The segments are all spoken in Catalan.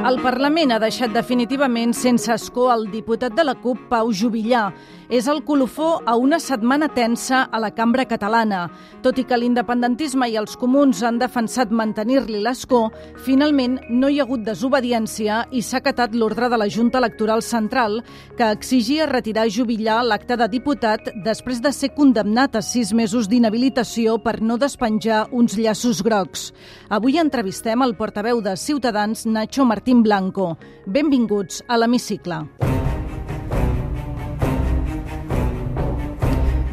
El Parlament ha deixat definitivament sense escó el diputat de la CUP, Pau Jubillà. És el colofó a una setmana tensa a la cambra catalana. Tot i que l'independentisme i els comuns han defensat mantenir-li l'escó, finalment no hi ha hagut desobediència i s'ha acatat l'ordre de la Junta Electoral Central, que exigia retirar Jubillà l'acte de diputat després de ser condemnat a sis mesos d'inhabilitació per no despenjar uns llaços grocs. Avui entrevistem el portaveu de Ciutadans, Nacho Martín Blanco. Benvinguts a l'Hemicicle.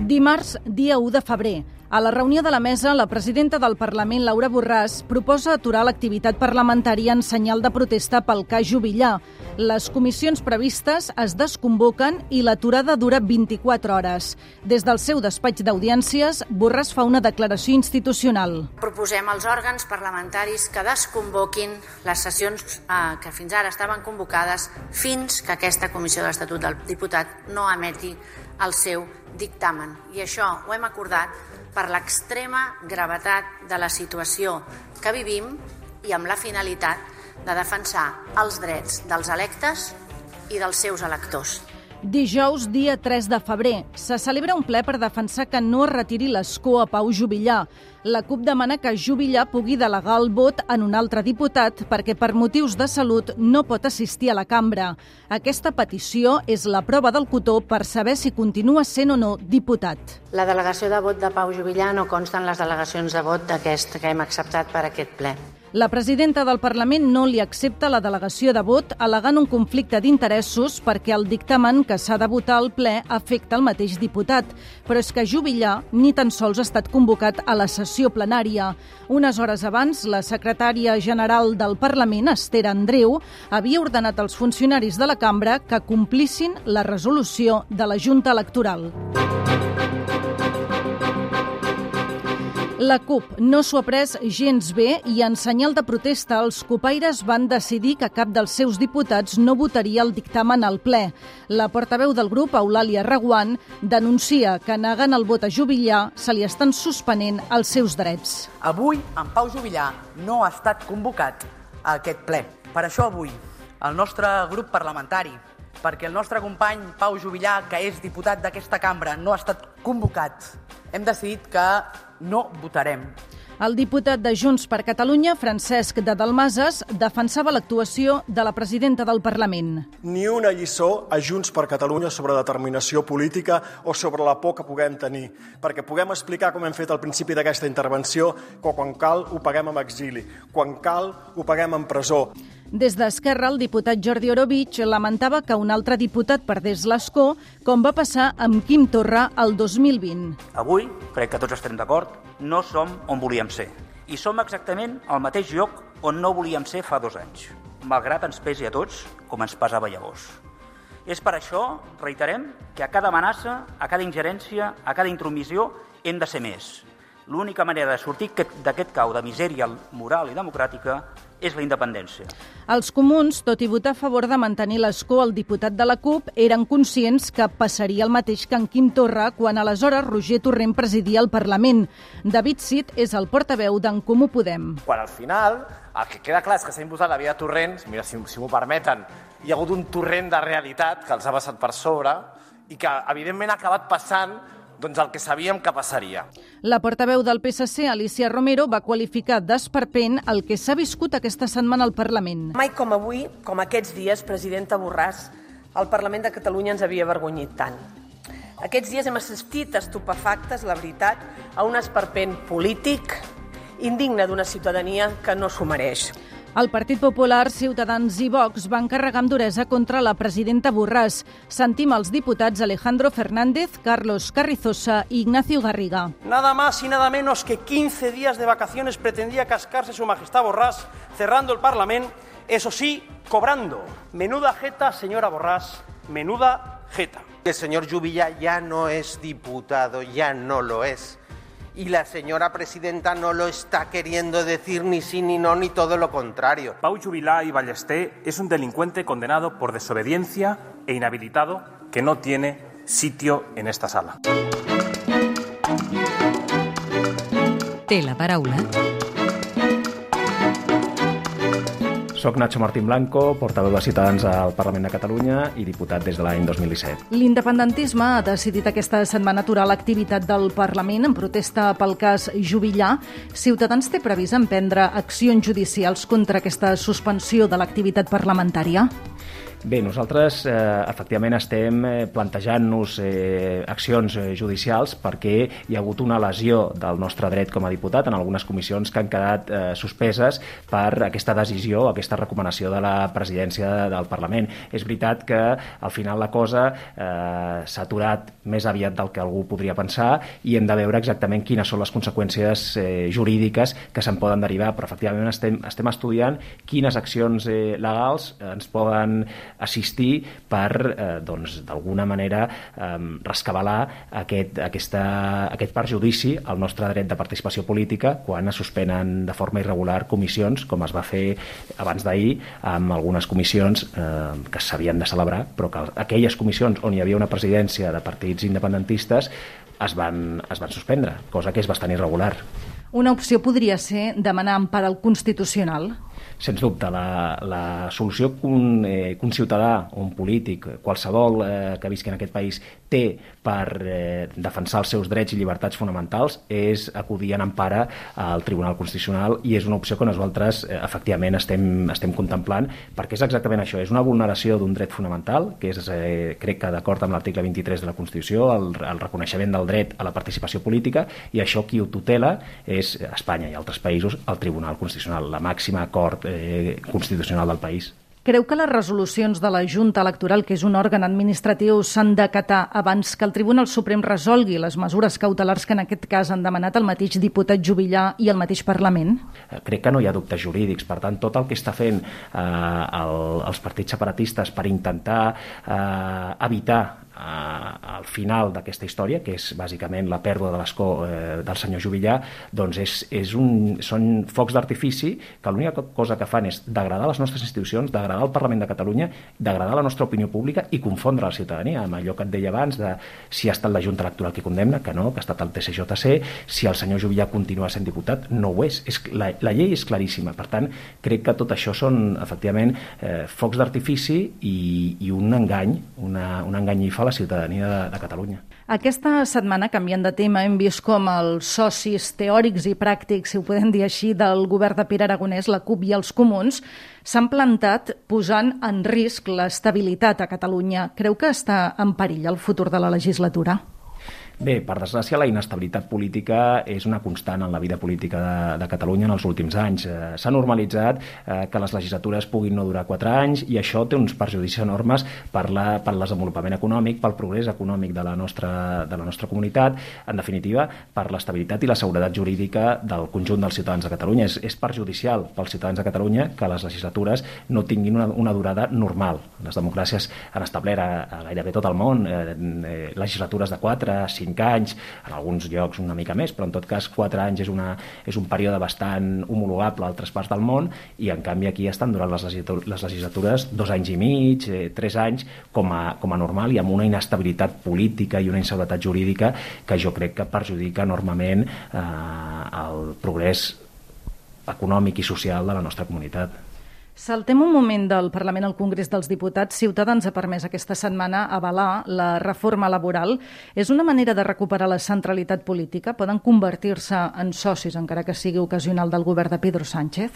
Dimarts, dia 1 de febrer. A la reunió de la mesa, la presidenta del Parlament, Laura Borràs, proposa aturar l'activitat parlamentària en senyal de protesta pel cas Jubillà. Les comissions previstes es desconvoquen i l'aturada dura 24 hores. Des del seu despatx d'audiències, Borràs fa una declaració institucional. Proposem als òrgans parlamentaris que desconvoquin les sessions eh, que fins ara estaven convocades fins que aquesta comissió de l'Estatut del Diputat no emeti el seu dictamen. I això ho hem acordat per l'extrema gravetat de la situació que vivim i amb la finalitat de defensar els drets dels electes i dels seus electors. Dijous, dia 3 de febrer, se celebra un ple per defensar que no es retiri l'escó a Pau Jubillà. La CUP demana que Jubillà pugui delegar el vot en un altre diputat perquè per motius de salut no pot assistir a la cambra. Aquesta petició és la prova del cotó per saber si continua sent o no diputat. La delegació de vot de Pau Jubillà no consta en les delegacions de vot d'aquest que hem acceptat per aquest ple. La presidenta del Parlament no li accepta la delegació de vot al·legant un conflicte d'interessos perquè el dictamen que s'ha de votar al ple afecta el mateix diputat. Però és que Jubillà ni tan sols ha estat convocat a la sessió plenària. Unes hores abans, la secretària general del Parlament, Esther Andreu, havia ordenat als funcionaris de la cambra que complissin la resolució de la Junta Electoral. La CUP no s'ho ha pres gens bé i en senyal de protesta els copaires van decidir que cap dels seus diputats no votaria el dictamen al ple. La portaveu del grup, Eulàlia Reguant, denuncia que negant el vot a Jubillà se li estan suspenent els seus drets. Avui, en Pau Jubillà no ha estat convocat a aquest ple. Per això avui, el nostre grup parlamentari, perquè el nostre company Pau Jubillà, que és diputat d'aquesta cambra, no ha estat convocat, hem decidit que no votarem. El diputat de Junts per Catalunya, Francesc de Dalmases, defensava l'actuació de la presidenta del Parlament. Ni una lliçó a Junts per Catalunya sobre determinació política o sobre la por que puguem tenir, perquè puguem explicar, com hem fet al principi d'aquesta intervenció, que quan cal ho paguem amb exili, quan cal ho paguem en presó. Des d'Esquerra, el diputat Jordi Orovich lamentava que un altre diputat perdés l'escó, com va passar amb Quim Torra el 2020. Avui, crec que tots estem d'acord, no som on volíem ser. I som exactament al mateix lloc on no volíem ser fa dos anys, malgrat ens pesi a tots com ens pesava llavors. És per això, reiterem, que a cada amenaça, a cada ingerència, a cada intromissió, hem de ser més. L'única manera de sortir d'aquest cau de misèria moral i democràtica és la independència. Els comuns, tot i votar a favor de mantenir l'escó al diputat de la CUP, eren conscients que passaria el mateix que en Quim Torra quan aleshores Roger Torrent presidia el Parlament. David Cid és el portaveu d'en Comú Podem. Quan al final el que queda clar és que s'ha imposat la via de Torrent, mira, si, si m'ho permeten, hi ha hagut un torrent de realitat que els ha passat per sobre i que, evidentment, ha acabat passant doncs el que sabíem que passaria. La portaveu del PSC, Alicia Romero, va qualificar d'esperpent el que s'ha viscut aquesta setmana al Parlament. Mai com avui, com aquests dies, presidenta Borràs, el Parlament de Catalunya ens havia avergonyit tant. Aquests dies hem assistit estupefactes, la veritat, a un esperpent polític indigne d'una ciutadania que no s'ho mereix. El Partit Popular, Ciutadans i Vox van carregar amb duresa contra la presidenta Borràs. Sentim els diputats Alejandro Fernández, Carlos Carrizosa i Ignacio Garriga. Nada más y nada menos que 15 días de vacaciones pretendía cascarse su majestad Borràs, cerrando el Parlamento, eso sí, cobrando. Menuda jeta, señora Borràs, menuda jeta. El señor Jubilla ya no es diputado, ya no lo es. Y la señora presidenta no lo está queriendo decir ni sí ni no, ni todo lo contrario. Pau Jubilá y Ballesté es un delincuente condenado por desobediencia e inhabilitado que no tiene sitio en esta sala. Té la paraula Soc Nacho Martín Blanco, portaveu de Ciutadans al Parlament de Catalunya i diputat des de l'any 2017. L'independentisme ha decidit aquesta setmana aturar l'activitat del Parlament en protesta pel cas Jubillà. Ciutadans té previst emprendre accions judicials contra aquesta suspensió de l'activitat parlamentària? Bé, nosaltres eh, efectivament estem eh, plantejant-nos eh, accions eh, judicials perquè hi ha hagut una lesió del nostre dret com a diputat en algunes comissions que han quedat eh, suspeses per aquesta decisió, aquesta recomanació de la presidència del Parlament. És veritat que al final la cosa eh, s'ha aturat més aviat del que algú podria pensar i hem de veure exactament quines són les conseqüències eh, jurídiques que se'n poden derivar, però efectivament estem, estem estudiant quines accions eh, legals ens poden assistir per, eh, doncs, d'alguna manera, eh, rescabalar aquest, aquesta, aquest perjudici al nostre dret de participació política quan es suspenen de forma irregular comissions, com es va fer abans d'ahir amb algunes comissions eh, que s'havien de celebrar, però que aquelles comissions on hi havia una presidència de partits independentistes es van, es van suspendre, cosa que és bastant irregular. Una opció podria ser demanar empar al Constitucional? Sens dubte, la, la solució que un, eh, que un ciutadà o un polític, qualsevol eh, que visqui en aquest país, té per eh, defensar els seus drets i llibertats fonamentals és acudir en empara al Tribunal Constitucional i és una opció que nosaltres eh, efectivament estem, estem contemplant perquè és exactament això, és una vulneració d'un dret fonamental, que és, eh, crec que d'acord amb l'article 23 de la Constitució, el, el reconeixement del dret a la participació política i això qui ho tutela és Espanya i altres països, el Tribunal Constitucional, la màxima acord eh, constitucional del país. Creu que les resolucions de la Junta Electoral, que és un òrgan administratiu, s'han d'acatar abans que el Tribunal Suprem resolgui les mesures cautelars que en aquest cas han demanat el mateix diputat Jubillà i el mateix Parlament? Eh, crec que no hi ha dubtes jurídics. Per tant, tot el que està fent eh, el, els partits separatistes per intentar eh, evitar al final d'aquesta història, que és bàsicament la pèrdua de l'escó eh, del senyor Jubillà, doncs és, és un, són focs d'artifici que l'única cosa que fan és degradar les nostres institucions, degradar el Parlament de Catalunya, degradar la nostra opinió pública i confondre la ciutadania amb allò que et deia abans de si ha estat la Junta Electoral qui condemna, que no, que ha estat el TCJC, si el senyor Jubillà continua sent diputat, no ho és. és la, la llei és claríssima. Per tant, crec que tot això són, efectivament, eh, focs d'artifici i, i un engany, una, un enganyifa la ciutadania de, de Catalunya. Aquesta setmana, canviant de tema, hem vist com els socis teòrics i pràctics, si ho podem dir així, del govern de Pere Aragonès, la CUP i els Comuns, s'han plantat posant en risc l'estabilitat a Catalunya. Creu que està en perill el futur de la legislatura? Bé, per desgràcia, la inestabilitat política és una constant en la vida política de, de Catalunya en els últims anys. Eh, S'ha normalitzat eh, que les legislatures puguin no durar quatre anys i això té uns perjudicis enormes per, la, per desenvolupament econòmic, pel progrés econòmic de la nostra, de la nostra comunitat, en definitiva, per l'estabilitat i la seguretat jurídica del conjunt dels ciutadans de Catalunya. És, és perjudicial pels ciutadans de Catalunya que les legislatures no tinguin una, una durada normal. Les democràcies han establert a, a gairebé tot el món eh, eh, legislatures de 4, 5 5 anys, en alguns llocs una mica més, però en tot cas 4 anys és, una, és un període bastant homologable a altres parts del món i en canvi aquí estan durant les, les legislatures dos anys i mig, eh, tres anys com a, com a normal i amb una inestabilitat política i una inseguretat jurídica que jo crec que perjudica enormement eh, el progrés econòmic i social de la nostra comunitat. Saltem un moment del Parlament al Congrés dels Diputats. Ciutadans ha permès aquesta setmana avalar la reforma laboral. És una manera de recuperar la centralitat política? Poden convertir-se en socis, encara que sigui ocasional, del govern de Pedro Sánchez?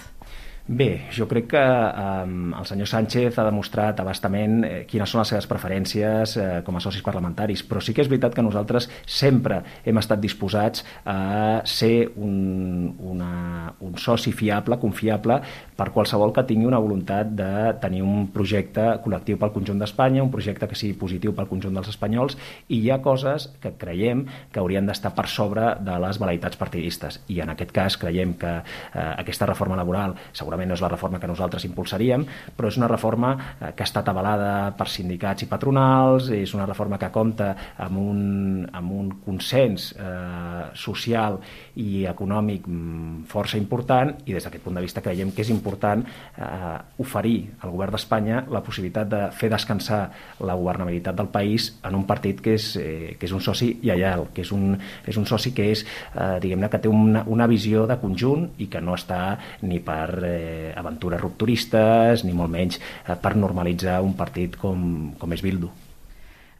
Bé, jo crec que eh, el senyor Sánchez ha demostrat abastament eh, quines són les seves preferències eh, com a socis parlamentaris, però sí que és veritat que nosaltres sempre hem estat disposats a ser un, una, un soci fiable, confiable, per qualsevol que tingui una voluntat de tenir un projecte col·lectiu pel conjunt d'Espanya, un projecte que sigui positiu pel conjunt dels espanyols, i hi ha coses que creiem que haurien d'estar per sobre de les velaitats partidistes. I en aquest cas creiem que eh, aquesta reforma laboral segurament segurament no és la reforma que nosaltres impulsaríem, però és una reforma eh, que ha estat avalada per sindicats i patronals, és una reforma que compta amb un, amb un consens eh, social i econòmic mm, força important i des d'aquest punt de vista creiem que és important eh, oferir al govern d'Espanya la possibilitat de fer descansar la governabilitat del país en un partit que és, eh, que és un soci lleial, que és un, és un soci que és, eh, diguem-ne, que té una, una visió de conjunt i que no està ni per eh, aventures rupturistes ni molt menys eh, per normalitzar un partit com, com és Bildu.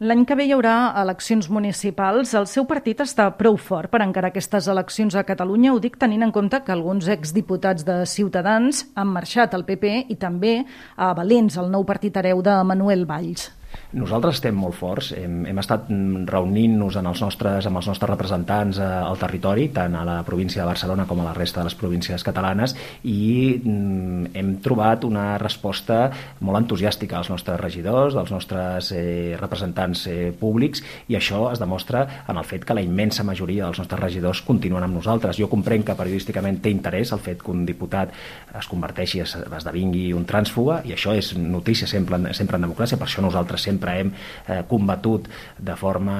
L'any que ve hi haurà eleccions municipals. El seu partit està prou fort per encarar aquestes eleccions a Catalunya. Ho dic tenint en compte que alguns exdiputats de Ciutadans han marxat al PP i també a Valents, el nou partit hereu de Manuel Valls. Nosaltres estem molt forts, hem, hem estat reunint-nos amb els nostres, amb els nostres representants eh, al territori, tant a la província de Barcelona com a la resta de les províncies catalanes, i mm, hem trobat una resposta molt entusiàstica als nostres regidors, dels nostres eh, representants eh, públics, i això es demostra en el fet que la immensa majoria dels nostres regidors continuen amb nosaltres. Jo comprenc que periodísticament té interès el fet que un diputat es converteixi, es, esdevingui un trànsfuga, i això és notícia sempre, sempre en democràcia, per això nosaltres sempre hem eh, combatut de forma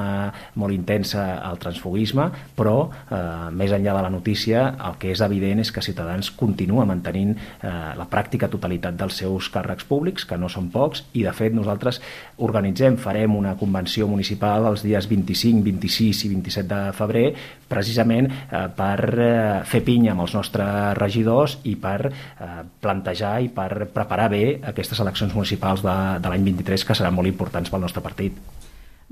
molt intensa el transfugisme, però eh, més enllà de la notícia el que és evident és que Ciutadans continua mantenint eh, la pràctica totalitat dels seus càrrecs públics, que no són pocs, i de fet nosaltres organitzem, farem una convenció municipal els dies 25, 26 i 27 de febrer precisament eh, per eh, fer pinya amb els nostres regidors i per eh, plantejar i per preparar bé aquestes eleccions municipals de, de l'any 23 que seran molt importants pel nostre partit.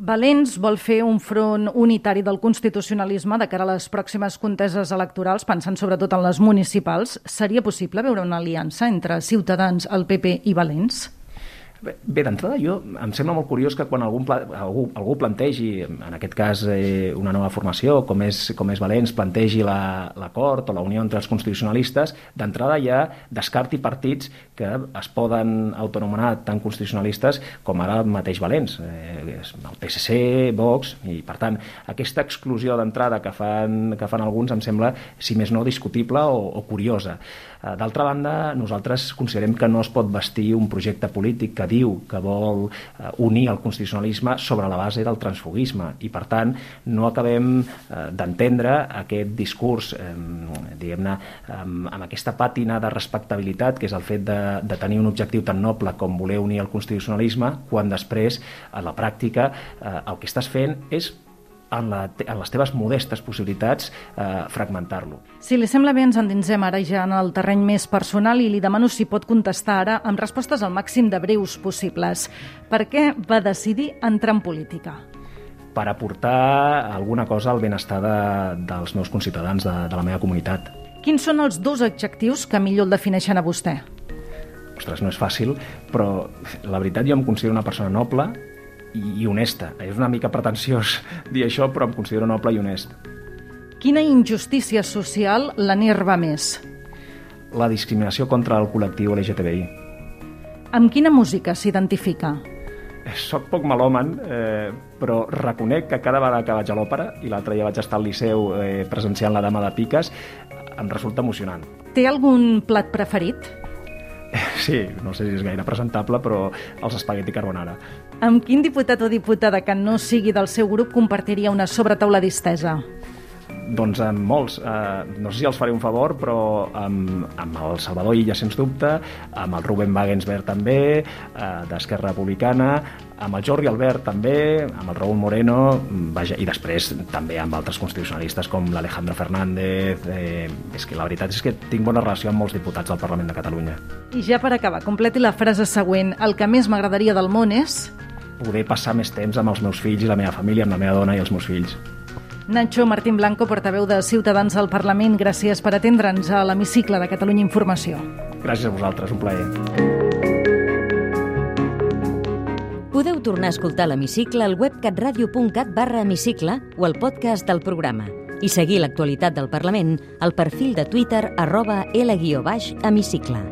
Valents vol fer un front unitari del constitucionalisme de cara a les pròximes conteses electorals, pensant sobretot en les municipals. Seria possible veure una aliança entre Ciutadans, el PP i Valents? Bé, d'entrada jo em sembla molt curiós que quan algun algú, algú plantegi, en aquest cas eh, una nova formació, com és, com és Valents, plantegi l'acord la, o la unió entre els constitucionalistes, d'entrada ja descarti partits que es poden autonomenar tan constitucionalistes com ara el mateix Valents, eh, el PSC, Vox, i per tant aquesta exclusió d'entrada que, fan, que fan alguns em sembla, si més no, discutible o, o curiosa. Eh, d'altra banda, nosaltres considerem que no es pot vestir un projecte polític que diu que vol eh, unir el constitucionalisme sobre la base del transfugisme. I per tant no acabem eh, d'entendre aquest discurs eh, diguem-ne amb, amb aquesta pàtina de respectabilitat que és el fet de, de tenir un objectiu tan noble com voler unir el constitucionalisme quan després a la pràctica eh, el que estàs fent és en, la, en les teves modestes possibilitats eh, fragmentar-lo. Si li sembla bé, ens endinsem ara ja en el terreny més personal i li demano si pot contestar ara amb respostes al màxim de breus possibles. Per què va decidir entrar en política? per aportar alguna cosa al benestar de, dels meus conciutadans, de, de la meva comunitat. Quins són els dos adjectius que millor el defineixen a vostè? Ostres, no és fàcil, però la veritat jo em considero una persona noble i, i honesta. És una mica pretensiós dir això, però em considero noble i honest. Quina injustícia social l'enerva més? La discriminació contra el col·lectiu LGTBI. Amb quina música s'identifica? Soc poc malòman, eh, però reconec que cada vegada que vaig a l'òpera, i l'altre dia vaig estar al Liceu eh, presenciant La Dama de Piques, em resulta emocionant. Té algun plat preferit? Sí, no sé si és gaire presentable, però els espagueti carbonara. Amb quin diputat o diputada que no sigui del seu grup compartiria una sobretaula distesa? Doncs amb molts. Eh, no sé si els faré un favor, però amb, amb el Salvador Illa, sens dubte, amb el Ruben Wagensberg també, eh, d'Esquerra Republicana, amb el Jordi Albert també, amb el Raúl Moreno, vaja, i després també amb altres constitucionalistes com l'Alejandro Fernández. Eh, és que la veritat és que tinc bona relació amb molts diputats del Parlament de Catalunya. I ja per acabar, completi la frase següent. El que més m'agradaria del món és... Poder passar més temps amb els meus fills i la meva família, amb la meva dona i els meus fills. Nacho Martín Blanco, portaveu de Ciutadans al Parlament, gràcies per atendre'ns a l'hemicicle de Catalunya Informació. Gràcies a vosaltres, un plaer. Podeu tornar a escoltar l'hemicicle al web catradio.cat barra hemicicle o al podcast del programa i seguir l'actualitat del Parlament al perfil de Twitter arroba L-hemicicle.